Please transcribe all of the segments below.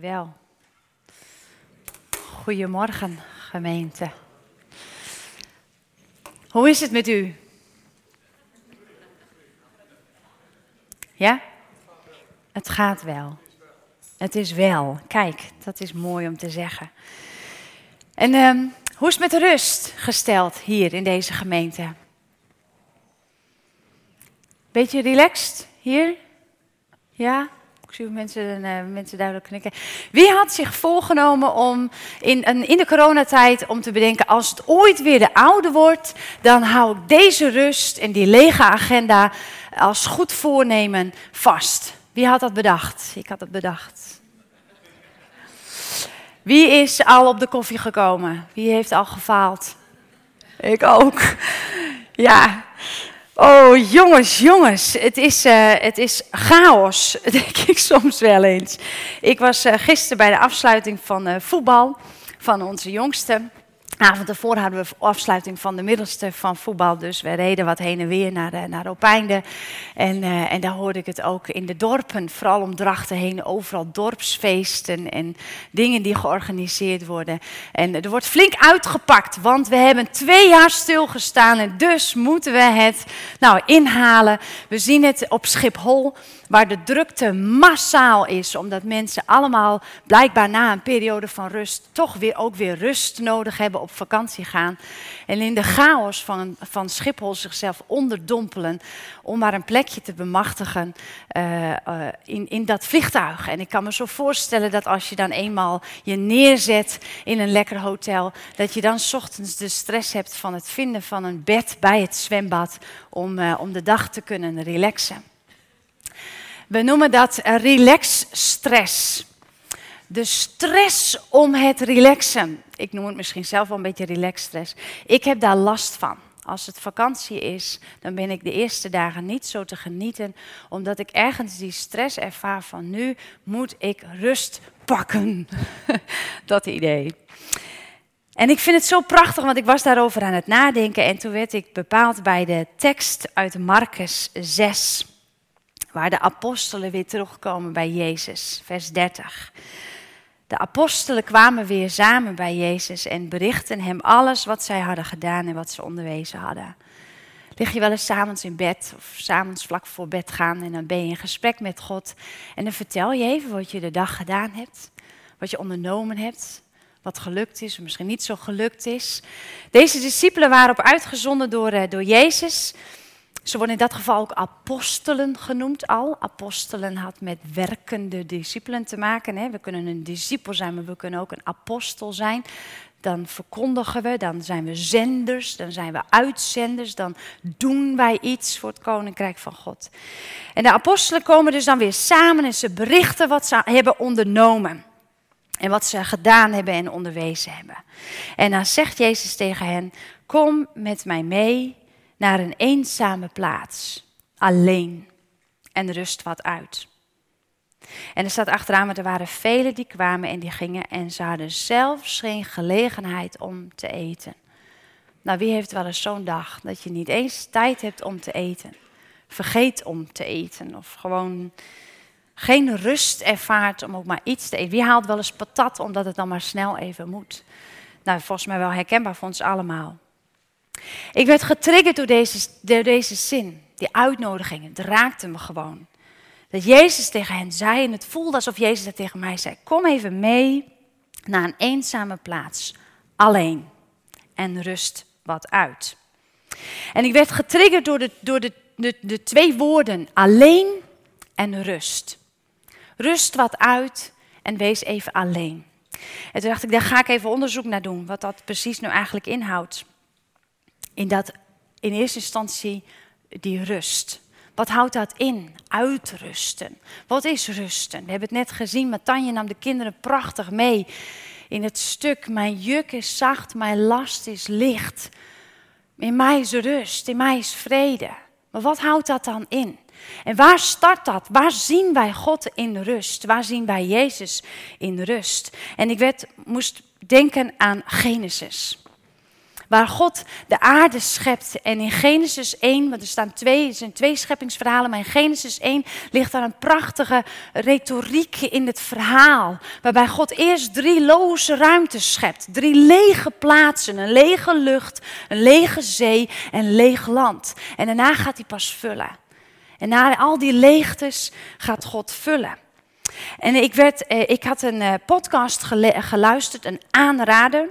Wel. Goedemorgen, gemeente. Hoe is het met u? Ja? Het gaat wel. Het is wel. Kijk, dat is mooi om te zeggen. En um, hoe is het met rust gesteld hier in deze gemeente? Beetje relaxed hier? Ja? Zie mensen, uh, mensen duidelijk knikken. Wie had zich voorgenomen om in, in de coronatijd om te bedenken, als het ooit weer de oude wordt, dan hou ik deze rust en die lege agenda als goed voornemen vast. Wie had dat bedacht? Ik had het bedacht. Wie is al op de koffie gekomen? Wie heeft al gefaald? Ik ook. Ja, Oh, jongens, jongens, het is, uh, het is chaos, denk ik soms wel eens. Ik was uh, gisteren bij de afsluiting van uh, voetbal van onze jongste avond ervoor hadden we afsluiting van de middelste van voetbal. Dus we reden wat heen en weer naar, uh, naar Opeinde. En, uh, en daar hoorde ik het ook in de dorpen, vooral om Drachten heen. Overal dorpsfeesten en dingen die georganiseerd worden. En er wordt flink uitgepakt, want we hebben twee jaar stilgestaan. En dus moeten we het nou, inhalen. We zien het op Schiphol waar de drukte massaal is, omdat mensen allemaal blijkbaar na een periode van rust toch weer ook weer rust nodig hebben op vakantie gaan. En in de chaos van, van Schiphol zichzelf onderdompelen om maar een plekje te bemachtigen uh, uh, in, in dat vliegtuig. En ik kan me zo voorstellen dat als je dan eenmaal je neerzet in een lekker hotel, dat je dan ochtends de stress hebt van het vinden van een bed bij het zwembad om, uh, om de dag te kunnen relaxen. We noemen dat relax stress. De stress om het relaxen. Ik noem het misschien zelf wel een beetje relax stress. Ik heb daar last van. Als het vakantie is, dan ben ik de eerste dagen niet zo te genieten, omdat ik ergens die stress ervaar van nu moet ik rust pakken. dat idee. En ik vind het zo prachtig, want ik was daarover aan het nadenken en toen werd ik bepaald bij de tekst uit Marcus 6 waar de apostelen weer terugkomen bij Jezus, vers 30. De apostelen kwamen weer samen bij Jezus en berichten hem alles wat zij hadden gedaan en wat ze onderwezen hadden. Lig je wel eens s'avonds in bed of s'avonds vlak voor bed gaan en dan ben je in gesprek met God en dan vertel je even wat je de dag gedaan hebt, wat je ondernomen hebt, wat gelukt is of misschien niet zo gelukt is. Deze discipelen waren op uitgezonden door, eh, door Jezus. Ze worden in dat geval ook apostelen genoemd al. Apostelen had met werkende discipelen te maken. Hè. We kunnen een discipel zijn, maar we kunnen ook een apostel zijn. Dan verkondigen we, dan zijn we zenders, dan zijn we uitzenders, dan doen wij iets voor het koninkrijk van God. En de apostelen komen dus dan weer samen en ze berichten wat ze hebben ondernomen. En wat ze gedaan hebben en onderwezen hebben. En dan zegt Jezus tegen hen: Kom met mij mee naar een eenzame plaats, alleen, en rust wat uit. En er staat achteraan, maar er waren velen die kwamen en die gingen en ze hadden zelfs geen gelegenheid om te eten. Nou, wie heeft wel eens zo'n dag dat je niet eens tijd hebt om te eten? Vergeet om te eten of gewoon geen rust ervaart om ook maar iets te eten. Wie haalt wel eens patat omdat het dan maar snel even moet? Nou, volgens mij wel herkenbaar voor ons allemaal. Ik werd getriggerd door deze, deze zin, die uitnodiging. Het raakte me gewoon. Dat Jezus tegen hen zei, en het voelde alsof Jezus dat tegen mij zei: Kom even mee naar een eenzame plaats, alleen, en rust wat uit. En ik werd getriggerd door de, door de, de, de twee woorden alleen en rust. Rust wat uit en wees even alleen. En toen dacht ik, daar ga ik even onderzoek naar doen, wat dat precies nu eigenlijk inhoudt in dat in eerste instantie die rust. Wat houdt dat in? Uitrusten. Wat is rusten? We hebben het net gezien, Matanje nam de kinderen prachtig mee in het stuk. Mijn juk is zacht, mijn last is licht. In mij is rust, in mij is vrede. Maar wat houdt dat dan in? En waar start dat? Waar zien wij God in rust? Waar zien wij Jezus in rust? En ik werd, moest denken aan Genesis. Waar God de aarde schept. En in Genesis 1, want er staan twee, er zijn twee scheppingsverhalen, maar in Genesis 1 ligt daar een prachtige retoriek in het verhaal. Waarbij God eerst drie loze ruimtes schept. Drie lege plaatsen, een lege lucht, een lege zee en leeg land. En daarna gaat hij pas vullen. En na al die leegtes gaat God vullen. En ik, werd, eh, ik had een eh, podcast geluisterd, een aanrader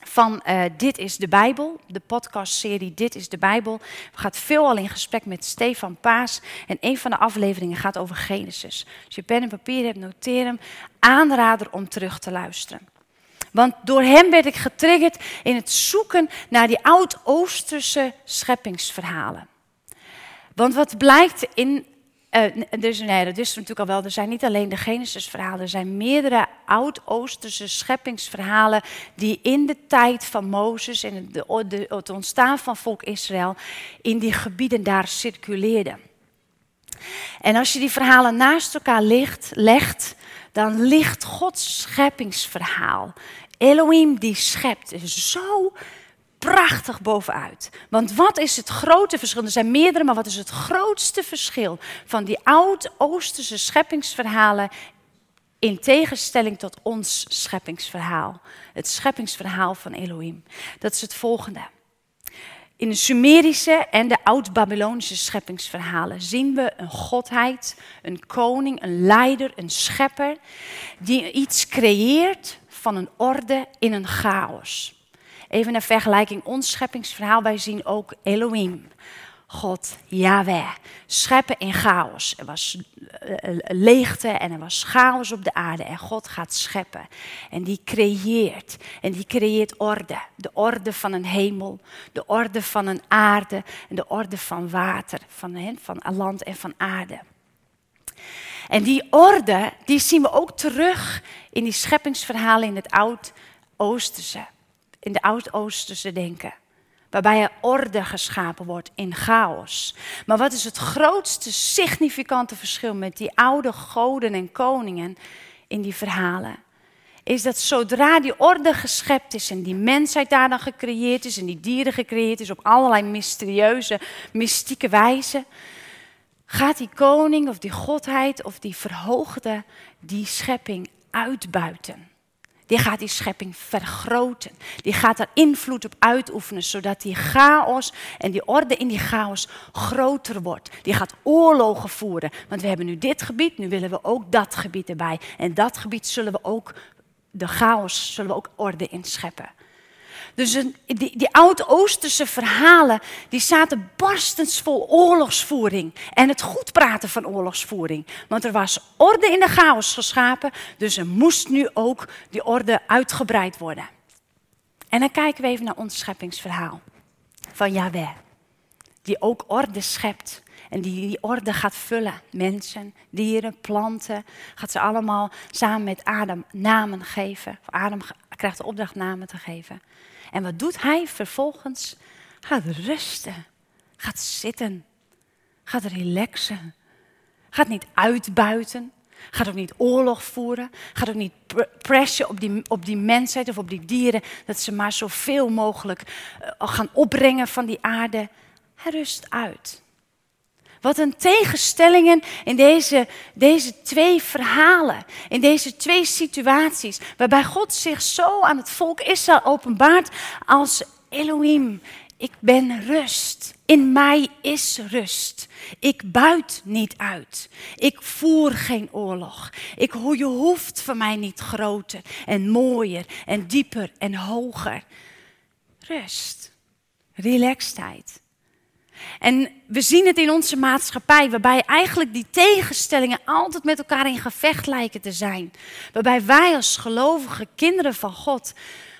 van uh, Dit is de Bijbel, de podcastserie Dit is de Bijbel. We gaat veel al in gesprek met Stefan Paas en een van de afleveringen gaat over Genesis. Als je pen en papier hebt, noteer hem. Aanrader om terug te luisteren. Want door hem werd ik getriggerd in het zoeken naar die oud-Oosterse scheppingsverhalen. Want wat blijkt in uh, dus nee, dat is natuurlijk al wel. Er zijn niet alleen de Genesis-verhalen, er zijn meerdere oud-Oosterse scheppingsverhalen die in de tijd van Mozes en de, het ontstaan van volk Israël in die gebieden daar circuleerden. En als je die verhalen naast elkaar ligt, legt, dan ligt Gods scheppingsverhaal. Elohim die schept zo prachtig bovenuit. Want wat is het grote verschil? Er zijn meerdere, maar wat is het grootste verschil van die oud-Oosterse scheppingsverhalen in tegenstelling tot ons scheppingsverhaal? Het scheppingsverhaal van Elohim. Dat is het volgende. In de Sumerische en de Oud-Babylonische scheppingsverhalen zien we een godheid, een koning, een leider, een schepper, die iets creëert van een orde in een chaos. Even een vergelijking, ons scheppingsverhaal, wij zien ook Elohim. God, Yahweh, scheppen in chaos. Er was eh, eh, leegte en er was chaos op de aarde en God gaat scheppen. En die creëert. En die creëert orde. De orde van een hemel, de orde van een aarde en de orde van water, van, land en van aarde. En die orde, die zien we ook terug in die scheppingsverhalen in het Oud-Oosterse in de Oud-Oosterse denken. Waarbij er orde geschapen wordt in chaos. Maar wat is het grootste significante verschil met die oude goden en koningen in die verhalen? Is dat zodra die orde geschept is en die mensheid daar dan gecreëerd is en die dieren gecreëerd is op allerlei mysterieuze, mystieke wijze, gaat die koning of die godheid of die verhoogde die schepping uitbuiten. Die gaat die schepping vergroten. Die gaat er invloed op uitoefenen, zodat die chaos en die orde in die chaos groter wordt. Die gaat oorlogen voeren. Want we hebben nu dit gebied, nu willen we ook dat gebied erbij. En dat gebied zullen we ook, de chaos, zullen we ook orde inscheppen. Dus die, die oud-Oosterse verhalen, die zaten barstens vol oorlogsvoering. En het goed praten van oorlogsvoering. Want er was orde in de chaos geschapen, dus er moest nu ook die orde uitgebreid worden. En dan kijken we even naar ons scheppingsverhaal van Yahweh. Die ook orde schept. En die die orde gaat vullen. Mensen, dieren, planten. Gaat ze allemaal samen met Adam namen geven. Adam krijgt de opdracht namen te geven. En wat doet hij vervolgens? Gaat rusten, gaat zitten, gaat relaxen, gaat niet uitbuiten, gaat ook niet oorlog voeren, gaat ook niet pressure op die, op die mensheid of op die dieren, dat ze maar zoveel mogelijk eh, gaan opbrengen van die aarde. Hij rust uit. Wat een tegenstellingen in deze, deze twee verhalen, in deze twee situaties, waarbij God zich zo aan het volk Israël openbaart als Elohim. Ik ben rust. In mij is rust. Ik buit niet uit. Ik voer geen oorlog. Ik, je hoeft van mij niet groter en mooier en dieper en hoger. Rust. Relaxedheid. En we zien het in onze maatschappij, waarbij eigenlijk die tegenstellingen altijd met elkaar in gevecht lijken te zijn. Waarbij wij als gelovige kinderen van God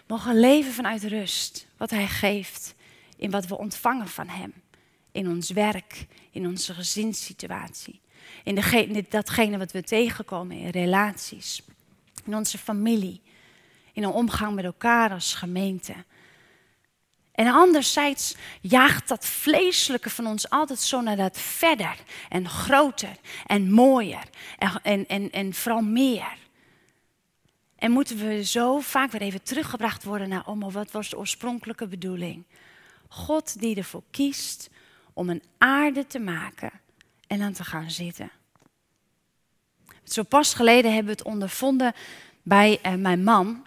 mogen leven vanuit rust, wat Hij geeft, in wat we ontvangen van Hem. In ons werk, in onze gezinssituatie, in datgene wat we tegenkomen in relaties, in onze familie, in een omgang met elkaar als gemeente. En anderzijds jaagt dat vleeselijke van ons altijd zo naar dat verder en groter en mooier en, en, en, vooral meer. En moeten we zo vaak weer even teruggebracht worden naar, oh, wat was de oorspronkelijke bedoeling? God die ervoor kiest om een aarde te maken en dan te gaan zitten. Zo pas geleden hebben we het ondervonden bij uh, mijn man.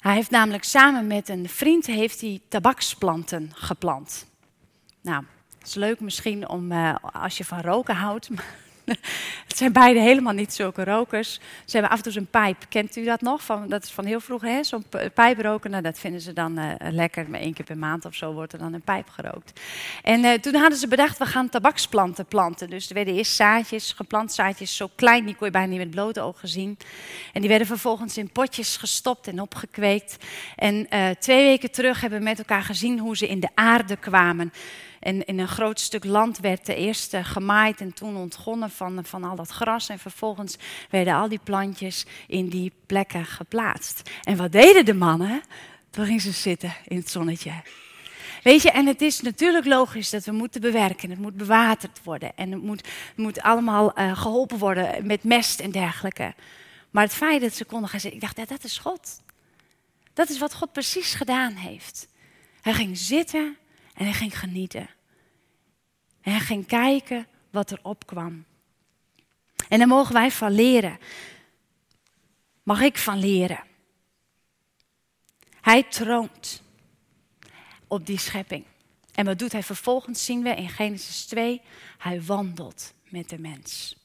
Hij heeft namelijk samen met een vriend heeft hij tabaksplanten geplant. Nou, het is leuk misschien om uh, als je van roken houdt. zijn beide helemaal niet zulke rokers. Ze hebben af en toe een pijp. Kent u dat nog? Van, dat is van heel vroeger? Zo'n pijp roken. Nou, dat vinden ze dan uh, lekker. Maar één keer per maand of zo wordt er dan een pijp gerookt. En uh, toen hadden ze bedacht, we gaan tabaksplanten planten. Dus er werden eerst zaadjes, geplant zaadjes, zo klein, die kon je bijna niet met blote ogen zien. En die werden vervolgens in potjes gestopt en opgekweekt. En uh, twee weken terug hebben we met elkaar gezien hoe ze in de aarde kwamen. En in een groot stuk land werd de eerste gemaaid en toen ontgonnen van, van al dat gras. En vervolgens werden al die plantjes in die plekken geplaatst. En wat deden de mannen? Toen gingen ze zitten in het zonnetje. Weet je, en het is natuurlijk logisch dat we moeten bewerken. Het moet bewaterd worden. En het moet, moet allemaal uh, geholpen worden met mest en dergelijke. Maar het feit dat ze konden gaan zitten, ik dacht, dat is God. Dat is wat God precies gedaan heeft. Hij ging zitten en hij ging genieten. En hij ging kijken wat er opkwam. En daar mogen wij van leren. Mag ik van leren? Hij troont op die schepping. En wat doet hij vervolgens? Zien we in Genesis 2, hij wandelt met de mens.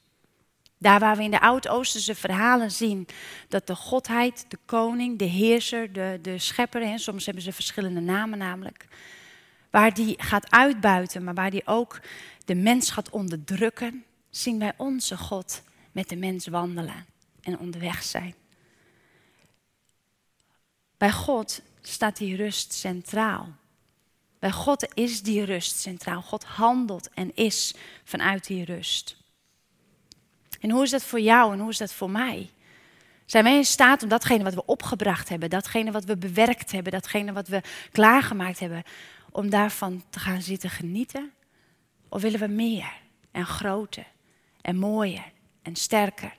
Daar waar we in de Oud-Oosterse verhalen zien dat de godheid, de koning, de heerser, de, de schepper, en soms hebben ze verschillende namen namelijk, waar die gaat uitbuiten, maar waar die ook de mens gaat onderdrukken, zien wij onze God met de mens wandelen en onderweg zijn. Bij God staat die rust centraal. Bij God is die rust centraal. God handelt en is vanuit die rust. En hoe is dat voor jou en hoe is dat voor mij? Zijn wij in staat om datgene wat we opgebracht hebben, datgene wat we bewerkt hebben, datgene wat we klaargemaakt hebben, om daarvan te gaan zitten genieten? Of willen we meer en groter en mooier en sterker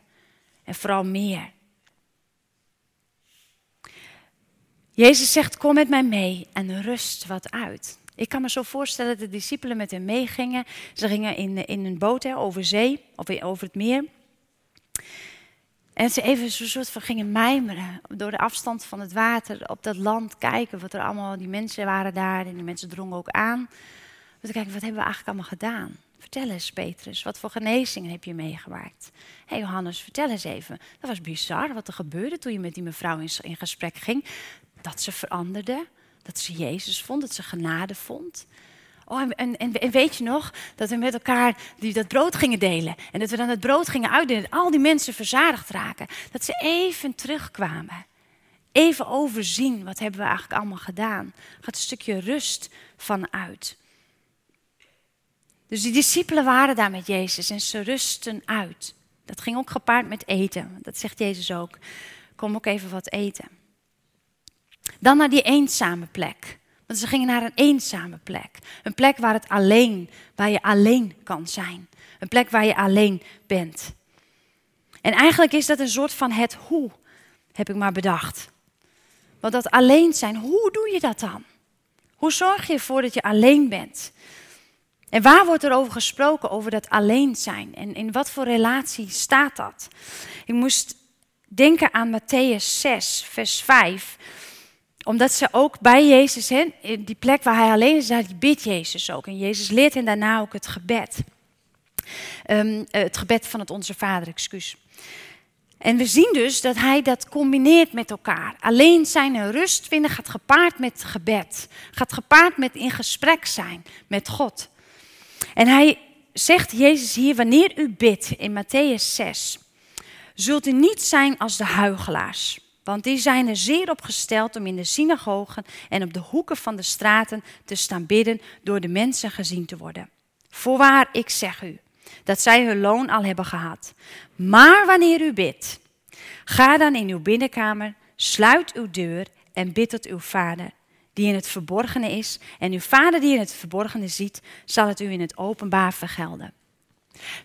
en vooral meer? Jezus zegt: Kom met mij mee en rust wat uit. Ik kan me zo voorstellen dat de discipelen met hem meegingen. Ze gingen in, in een boot hè, over zee, of over het meer. En ze even zo'n soort van gingen mijmeren door de afstand van het water op dat land kijken wat er allemaal, die mensen waren daar en die mensen drongen ook aan. Om te kijken, wat hebben we eigenlijk allemaal gedaan? Vertel eens, Petrus, wat voor genezingen heb je meegemaakt? Hé hey Johannes, vertel eens even. Dat was bizar wat er gebeurde toen je met die mevrouw in, in gesprek ging. Dat ze veranderde, dat ze Jezus vond, dat ze genade vond. Oh, en, en, weet je nog dat we met elkaar die, dat brood gingen delen. En dat we dan het brood gingen uitdelen. Al die mensen verzadigd raken. Dat ze even terugkwamen. Even overzien, wat hebben we eigenlijk allemaal gedaan. Gaat een stukje rust van uit. Dus die discipelen waren daar met Jezus en ze rusten uit. Dat ging ook gepaard met eten. Dat zegt Jezus ook. Kom ook even wat eten. Dan naar die eenzame plek. Want ze gingen naar een eenzame plek. Een plek waar het alleen, waar je alleen kan zijn. Een plek waar je alleen bent. En eigenlijk is dat een soort van het hoe, heb ik maar bedacht. Want dat alleen zijn, hoe doe je dat dan? Hoe zorg je ervoor dat je alleen bent? En waar wordt er over gesproken, over dat alleen zijn? En in wat voor relatie staat dat? Ik moest denken aan Matthäus 6, vers 5 omdat ze ook bij Jezus, hè, die plek waar hij alleen is, daar bidt Jezus ook. En Jezus leert hen daarna ook het gebed. Um, het gebed van het Onze Vader, excuus. En we zien dus dat hij dat combineert met elkaar. Alleen zijn rust vinden gaat gepaard met gebed. Gaat gepaard met in gesprek zijn met God. En hij zegt, Jezus hier, wanneer u bidt in Matthäus 6, zult u niet zijn als de huigelaars. Want die zijn er zeer op gesteld om in de synagogen en op de hoeken van de straten te staan bidden door de mensen gezien te worden. Voorwaar, ik zeg u, dat zij hun loon al hebben gehad. Maar wanneer u bidt, ga dan in uw binnenkamer, sluit uw deur en bid tot uw vader, die in het verborgene is. En uw vader die in het verborgene ziet, zal het u in het openbaar vergelden.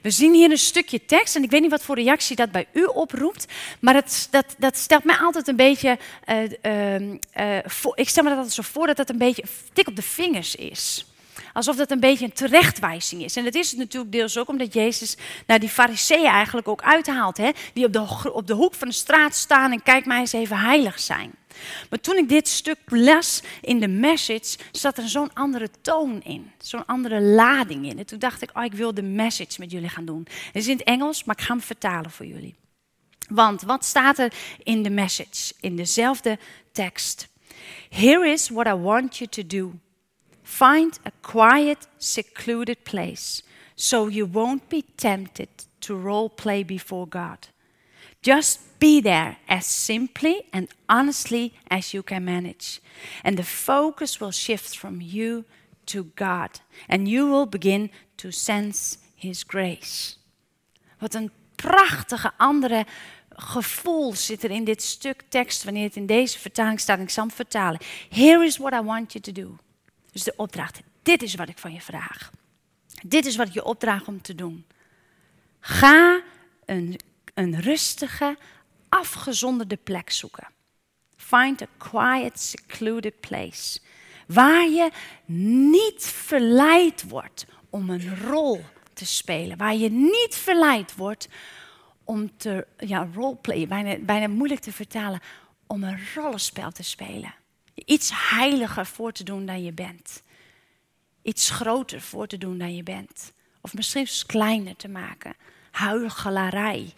We zien hier een stukje tekst en ik weet niet wat voor reactie dat bij u oproept, maar het, dat, dat stelt mij altijd een beetje, uh, uh, voor, ik stel me dat altijd zo voor dat dat een beetje tik op de vingers is. Alsof dat een beetje een terechtwijzing is. En dat is het natuurlijk deels ook omdat Jezus naar die fariseeën eigenlijk ook uithaalt. Hè? Die op de, op de hoek van de straat staan en kijk mij eens even heilig zijn. Maar toen ik dit stuk las in de message, zat er zo'n andere toon in. Zo'n andere lading in. En toen dacht ik, oh, ik wil de message met jullie gaan doen. Het is in het Engels, maar ik ga hem vertalen voor jullie. Want wat staat er in de message? In dezelfde tekst. Here is what I want you to do. Find a quiet, secluded place so you won't be tempted to role play before God. Just be there as simply and honestly as you can manage. And the focus will shift from you to God. And you will begin to sense His grace. Wat een prachtige andere gevoel zit er in dit stuk tekst wanneer het in deze vertaling staat. Ik zal hem vertalen. Here is what I want you to do. Dus de opdracht. Dit is wat ik van je vraag. Dit is wat ik je opdraag om te doen. Ga een, een rustige, afgezonderde plek zoeken. Find a quiet, secluded place. Waar je niet verleid wordt om een rol te spelen. Waar je niet verleid wordt om te, ja, roleplay, bijna, bijna moeilijk te vertalen, om een rollenspel te spelen iets heiliger voor te doen dan je bent. Iets groter voor te doen dan je bent. Of misschien kleiner te maken. Huigelarij.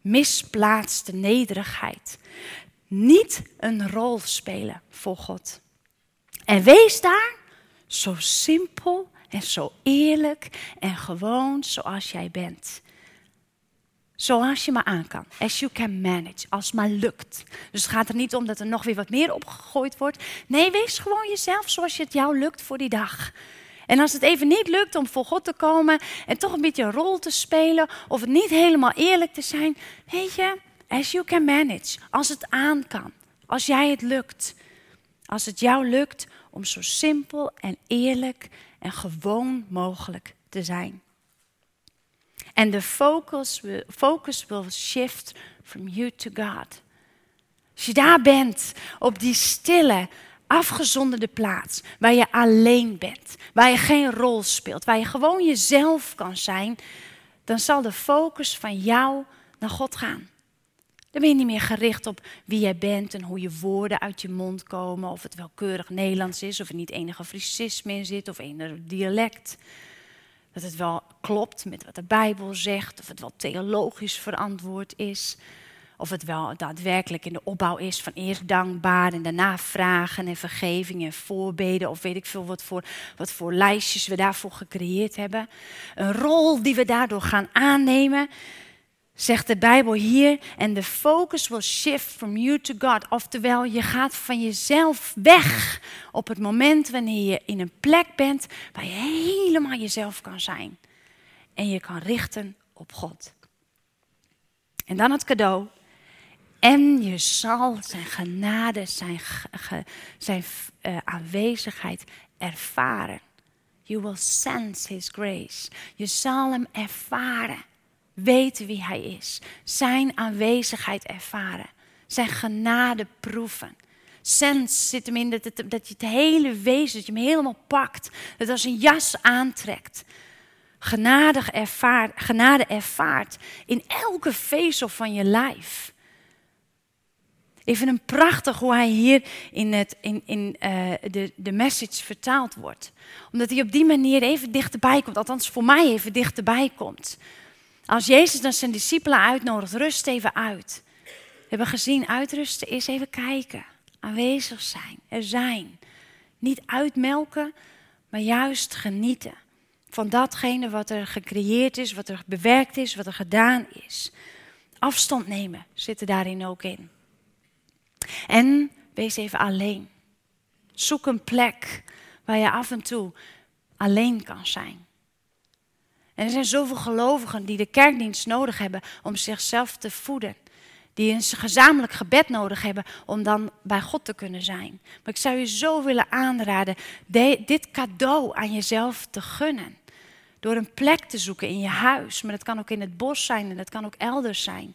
Misplaatste nederigheid. Niet een rol spelen voor God. En wees daar zo simpel en zo eerlijk en gewoon zoals jij bent. Zoals je maar aan kan. As you can manage. Als maar lukt. Dus het gaat er niet om dat er nog weer wat meer opgegooid wordt. Nee, wees gewoon jezelf zoals het jou lukt voor die dag. En als het even niet lukt om voor God te komen en toch een beetje een rol te spelen of het niet helemaal eerlijk te zijn, weet je, as you can manage. Als het aan kan. Als jij het lukt. Als het jou lukt om zo simpel en eerlijk en gewoon mogelijk te zijn. And the focus will, focus will shift from you to God. Als je daar bent, op die stille, afgezonderde plaats, waar je alleen bent, waar je geen rol speelt, waar je gewoon jezelf kan zijn, dan zal de focus van jou naar God gaan. Dan ben je niet meer gericht op wie jij bent en hoe je woorden uit je mond komen, of het wel keurig Nederlands is, of er niet enige Fricisme in zit, of enig dialect dat het wel klopt met wat de Bijbel zegt, of het wel theologisch verantwoord is, of het wel daadwerkelijk in de opbouw is van eerst dankbaar en daarna vragen en vergeving en voorbeden, of weet ik veel wat voor, wat voor lijstjes we daarvoor gecreëerd hebben. Een rol die we daardoor gaan aannemen, zegt de Bijbel hier, en de focus will shift from you to God. Oftewel, je gaat van jezelf weg op het moment wanneer je in een plek bent waar je helemaal jezelf kan zijn. En je kan richten op God. En dan het cadeau. En je zal zijn genade, zijn, zijn uh, aanwezigheid ervaren. You will sense his grace. Je zal hem ervaren weten wie Hij is, Zijn aanwezigheid ervaren, Zijn genade proeven. Sens zit hem in dat, het, dat je het hele wezen, dat je hem helemaal pakt, dat als een jas aantrekt. Genadig ervaart, genade ervaart in elke vezel van je lijf. Vind hem prachtig hoe hij hier in, het, in, in uh, de, de message vertaald wordt. Omdat hij op die manier even dichterbij komt, althans voor mij even dichterbij komt. Als Jezus dan zijn discipelen uitnodigt, rust even uit. We hebben gezien, uitrusten is even kijken, aanwezig zijn, er zijn. Niet uitmelken, maar juist genieten van datgene wat er gecreëerd is, wat er bewerkt is, wat er gedaan is. Afstand nemen zit er daarin ook in. En wees even alleen. Zoek een plek waar je af en toe alleen kan zijn. En er zijn zoveel gelovigen die de kerkdienst nodig hebben om zichzelf te voeden. Die een gezamenlijk gebed nodig hebben om dan bij God te kunnen zijn. Maar ik zou je zo willen aanraden dit cadeau aan jezelf te gunnen. Door een plek te zoeken in je huis, maar dat kan ook in het bos zijn en dat kan ook elders zijn.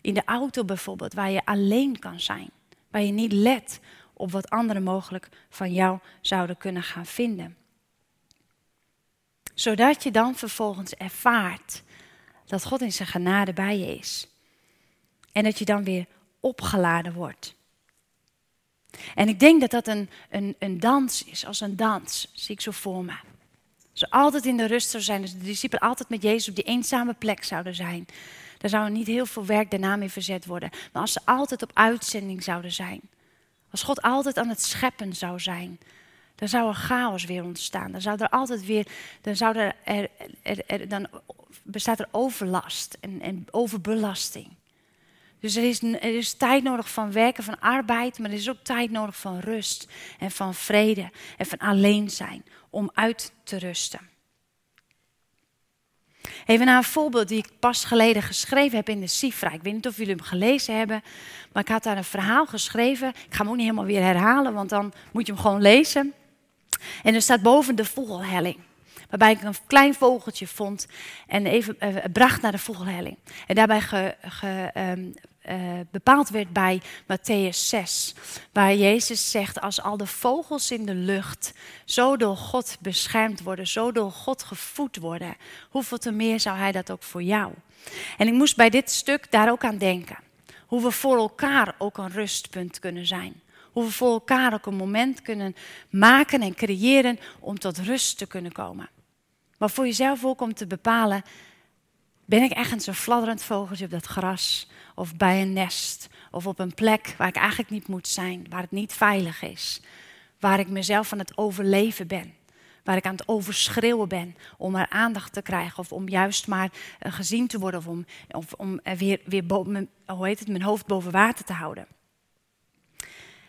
In de auto bijvoorbeeld, waar je alleen kan zijn. Waar je niet let op wat anderen mogelijk van jou zouden kunnen gaan vinden. Zodat je dan vervolgens ervaart dat God in zijn genade bij je is. En dat je dan weer opgeladen wordt. En ik denk dat dat een, een, een dans is, als een dans, zie ik zo voor me. Ze altijd in de rust zou zijn, dus de discipelen altijd met Jezus op die eenzame plek zouden zijn. Daar zou niet heel veel werk daarna mee verzet worden. Maar als ze altijd op uitzending zouden zijn, als God altijd aan het scheppen zou zijn, dan zou er chaos weer ontstaan. Dan zou er altijd weer, dan zou er, er, dan bestaat er overlast en, en overbelasting. Dus er is, er is tijd nodig van werken, van arbeid, maar er is ook tijd nodig van rust en van vrede en van alleen zijn om uit te rusten. Even naar een voorbeeld die ik pas geleden geschreven heb in de Sifra. Ik weet niet of jullie hem gelezen hebben, maar ik had daar een verhaal geschreven. Ik ga hem ook niet helemaal weer herhalen, want dan moet je hem gewoon lezen. En er staat boven de vogelhelling. Waarbij ik een klein vogeltje vond en even uh, bracht naar de vogelhelling. En daarbij ge, um, uh, bepaald werd bij Matthäus 6. Waar Jezus zegt, als al de vogels in de lucht zo door God beschermd worden, zo door God gevoed worden, hoeveel te meer zou Hij dat ook voor jou? En ik moest bij dit stuk daar ook aan denken. Hoe we voor elkaar ook een rustpunt kunnen zijn. Hoe we voor elkaar ook een moment kunnen maken en creëren om tot rust te kunnen komen. Maar voor jezelf ook om te bepalen, ben ik echt een fladderend vogeltje op dat gras? Of bij een nest? Of op een plek waar ik eigenlijk niet moet zijn, waar het niet veilig is? Waar ik mezelf aan het overleven ben? Waar ik aan het overschreeuwen ben om maar aandacht te krijgen of om juist maar uh, gezien te worden of om, om weer, weer hoe heet het, mijn hoofd boven water te houden.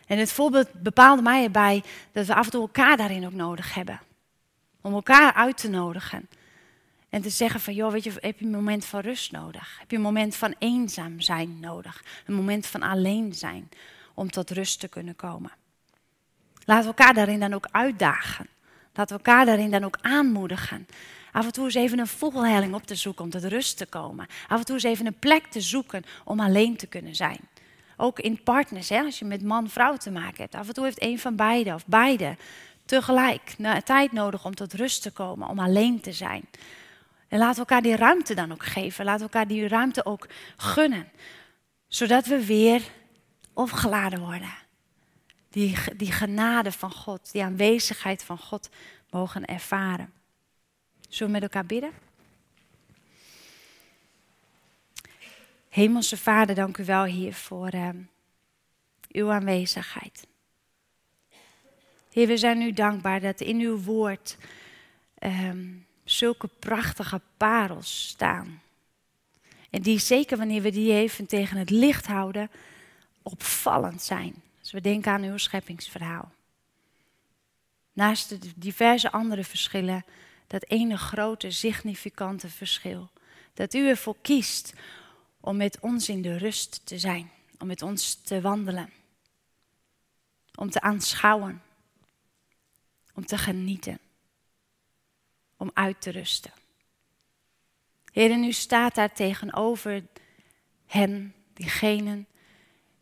En het voorbeeld bepaalde mij erbij dat we af en toe elkaar daarin ook nodig hebben. Om elkaar uit te nodigen. En te zeggen van, joh, weet je, heb je een moment van rust nodig? Heb je een moment van eenzaam zijn nodig? Een moment van alleen zijn om tot rust te kunnen komen? Laten we elkaar daarin dan ook uitdagen. Laten we elkaar daarin dan ook aanmoedigen. Af en toe eens even een vogelhelling op te zoeken om tot rust te komen. Af en toe eens even een plek te zoeken om alleen te kunnen zijn. Ook in partners, hè, als je met man-vrouw te maken hebt. Af en toe heeft een van beide of beide tegelijk tijd nodig om tot rust te komen, om alleen te zijn. En laten we elkaar die ruimte dan ook geven. Laten we elkaar die ruimte ook gunnen. Zodat we weer opgeladen worden. Die, die genade van God, die aanwezigheid van God mogen ervaren. Zullen we met elkaar bidden? Hemelse Vader, dank u wel hier voor uh, uw aanwezigheid. Heer, we zijn u dankbaar dat in uw woord um, zulke prachtige parels staan. En die zeker wanneer we die even tegen het licht houden, opvallend zijn. Als we denken aan uw scheppingsverhaal. Naast de diverse andere verschillen, dat ene grote significante verschil. Dat u ervoor kiest om met ons in de rust te zijn, om met ons te wandelen, om te aanschouwen, om te genieten om uit te rusten. Heer, en u staat daar tegenover hen, diegenen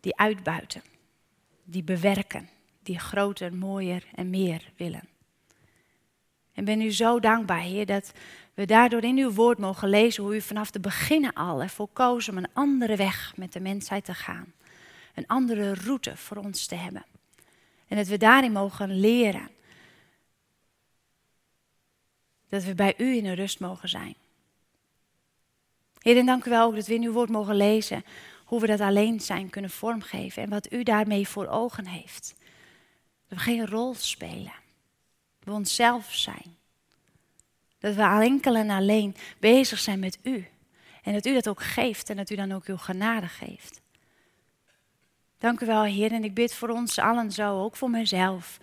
die uitbuiten, die bewerken, die groter, mooier en meer willen. En ben u zo dankbaar, Heer, dat we daardoor in uw woord mogen lezen hoe u vanaf de beginnen al ervoor koos om een andere weg met de mensheid te gaan. Een andere route voor ons te hebben. En dat we daarin mogen leren dat we bij u in een rust mogen zijn. Heer, dank u wel ook dat we in uw woord mogen lezen hoe we dat alleen zijn kunnen vormgeven en wat u daarmee voor ogen heeft. Dat we geen rol spelen, we onszelf zijn. Dat we enkel en alleen bezig zijn met u. En dat u dat ook geeft en dat u dan ook uw genade geeft. Dank u wel, Heer. En ik bid voor ons allen zo, ook voor mezelf,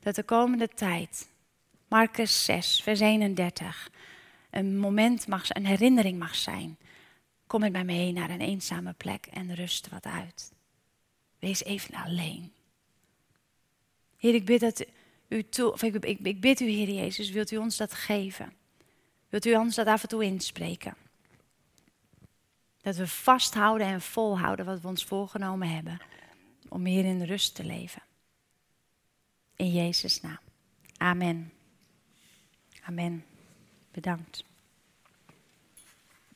dat de komende tijd Marcus 6, vers 31. Een moment mag, een herinnering mag zijn. Kom met mij mee naar een eenzame plek en rust wat uit. Wees even alleen. Heer, ik bid dat u of ik, ik, ik bid u, Heer Jezus, wilt u ons dat geven? Wilt u anders dat af en toe inspreken? Dat we vasthouden en volhouden wat we ons voorgenomen hebben. Om meer in rust te leven. In Jezus' naam. Amen. Amen. Bedankt.